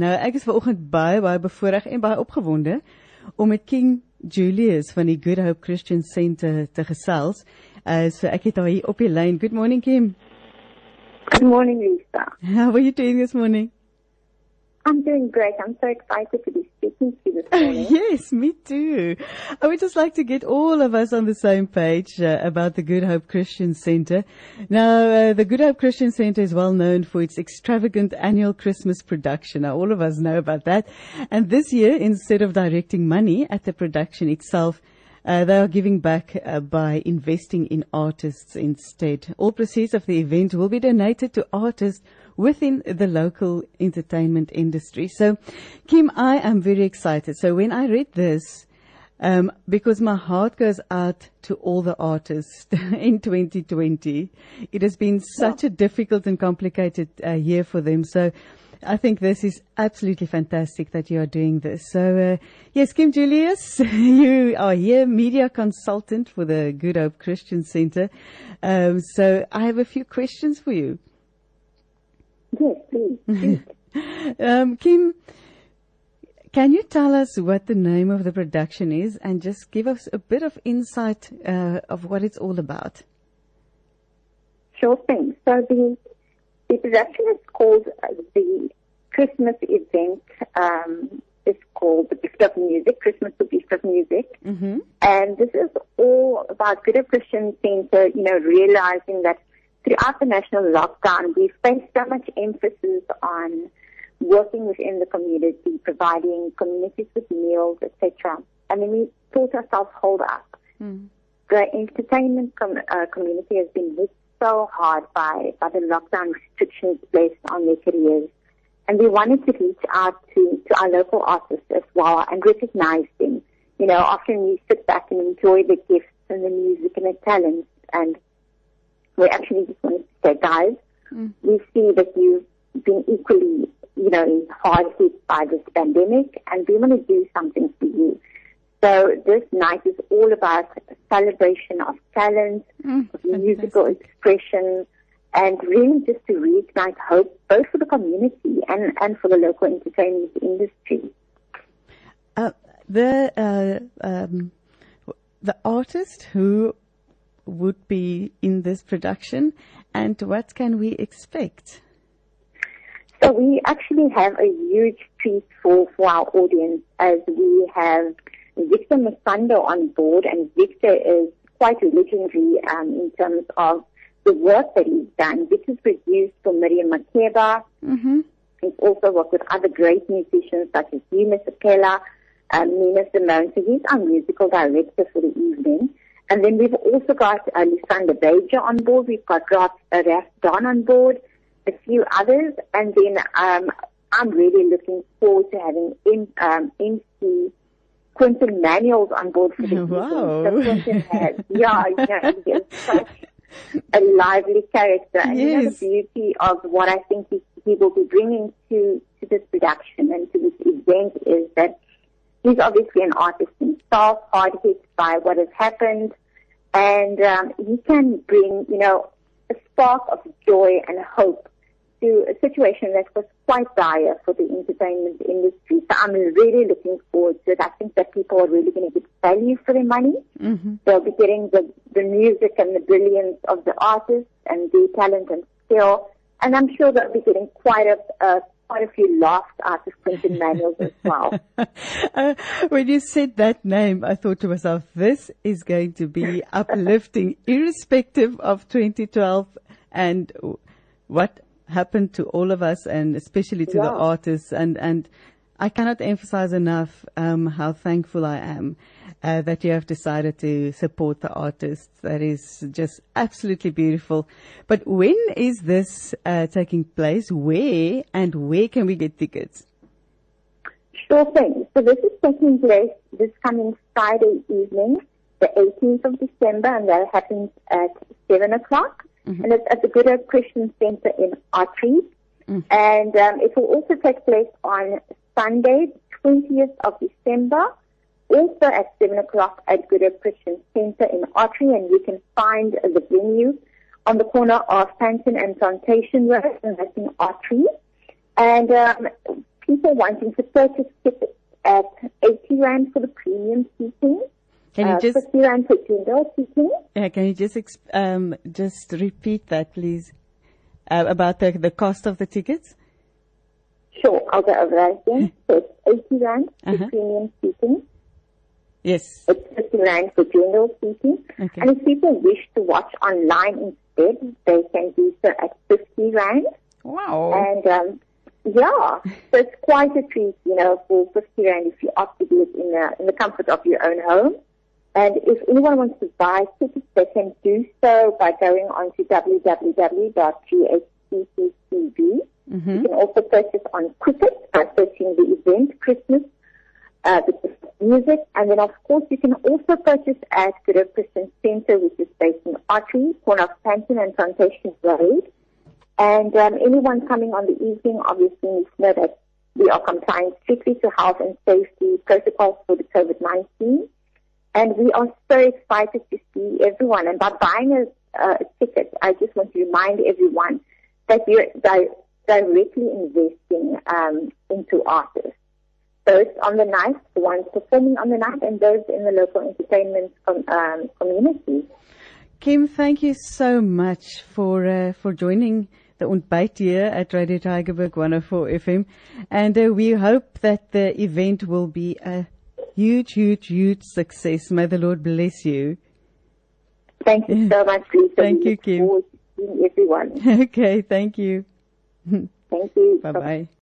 nou ek is vanoggend baie baie bevoorreg en baie opgewonde om met King Julius van die Good Hope Christian Centre te gesels. Uh, so ek het haar hier op die lyn. Good morning Kim. Good morning Lisa. How are you doing this morning? I'm doing great. I'm so excited to be speaking to you this morning. yes, me too. I would just like to get all of us on the same page uh, about the Good Hope Christian Center. Now, uh, the Good Hope Christian Center is well known for its extravagant annual Christmas production. Now, all of us know about that. And this year, instead of directing money at the production itself, uh, they are giving back uh, by investing in artists instead. All proceeds of the event will be donated to artists within the local entertainment industry. So, Kim, I am very excited. So when I read this, um, because my heart goes out to all the artists in 2020. It has been such a difficult and complicated uh, year for them. So I think this is absolutely fantastic that you are doing this. So, uh, yes, Kim Julius, you are here, media consultant for the Good Hope Christian Center. Um, so I have a few questions for you. Yes, please. um, Kim, can you tell us what the name of the production is and just give us a bit of insight uh, of what it's all about? Sure thing. So the the production is called uh, the Christmas event. Um, is called the Gift of Music, Christmas the Gift of Music, Mm-hmm. and this is all about Good Christian Center. You know, realizing that throughout the national lockdown, we've placed so much emphasis on working within the community, providing communities with meals, etc. And then we thought ourselves, hold up. Mm. The entertainment com- uh, community has been hit so hard by, by the lockdown restrictions placed on their careers. And we wanted to reach out to, to our local artists as well and recognize them. You know, often we sit back and enjoy the gifts and the music and the talents and we actually just wanted to say, guys, Mm. we see that you've been equally, you know, hard hit by this pandemic, and we want to do something for you. So this night is all about celebration of talent, Mm, of musical expression, and really just to reignite hope, both for the community and, and for the local entertainment industry. Uh, the uh, um, the artist who would be in this production, and what can we expect? So we actually have a huge treat for, for our audience as we have Victor Masondo on board and Victor is quite legendary um, in terms of the work that he's done. Victor's produced for Miriam Makeba. Mm-hmm. He's also worked with other great musicians such as Hugh Masekela, um, Nina Simone. So he's our musical director for the evening. And then we've also got uh, Lysander Beja on board. We've got Raf, uh, Raf Don on board, a few others. And then um, I'm really looking forward to having in, um, MC Quentin Manuels on board for the. Wow. So Quentin has, yeah, you know, he is such a lively character. And you know the beauty of what I think he, he will be bringing to, to this production and to this event is that he's obviously an artist himself, hard hit by what has happened, and um, he can bring, you know, a spark of joy and hope to a situation that was quite dire for the entertainment industry. So I'm really looking forward to it. I think that people are really going to get value for their money. Mm-hmm. They'll be getting the, the music and the brilliance of the artists and the talent and skill. And I'm sure they'll be getting quite a, uh, quite a few laughs out of Quentin Manuels as well. uh, when you said that name, I thought to myself, this is going to be uplifting, irrespective of 2012 and what happened to all of us, and especially to the artists. And and I cannot emphasize enough um, how thankful I am uh, that you have decided to support the artists. That is just absolutely beautiful. But when is this uh, taking place? Where and where can we get tickets? Sure thing. So this is taking place this coming Friday evening, the 18th of December, and that happens at 7 o'clock. And it's at the Good Hope Christian Center in Ottery. Mhm. And um, it will also take place on Sunday, 20th of December, also at 7 o'clock at Good Hope Christian Center in Ottery. And you can find the venue on the corner of Panton and Plantation Road, and that's in Ottery. And um, people wanting to purchase tickets at 80 Rand for the premium seating. Can you uh, just 50 Rand for seating. yeah, can you just um, just repeat that, please, uh, about the the cost of the tickets? Sure, I'll go over that again. So it's 80 Rand for Uh-huh. premium seating. Yes. It's 50 Rand for general seating. Okay. And if people wish to watch online instead, they can do so at 50 Rand. Wow. And um, yeah, so it's quite a treat, you know, for 50 Rand if you opt to do it in the, in the comfort of your own home. And if anyone wants to buy tickets, they can do so by going on to www.ghccctv. hmm You can also purchase on Quicket by searching the event Christmas uh, the music. And then, of course, you can also purchase at the Christian Center, which is based in Ottery, corner of Panton and Plantation Road. And um, anyone coming on the evening obviously needs to know that we are complying strictly to health and safety protocols for the COVID-19. And we are so excited to see everyone. And by buying a, a ticket, I just want to remind everyone that you're di- directly investing um, into artists. Both on the night, the ones performing on the night, and those in the local entertainment com- um, community. Kim, thank you so much for uh, for joining the ontbyt here at Radio Tygerberg 104 FM, and uh, we hope that the event will be a huge, huge, huge success. May the Lord bless you. Thank you so much, Lisa. Thank you, Kim. everyone. okay, thank you. Thank you. Bye bye.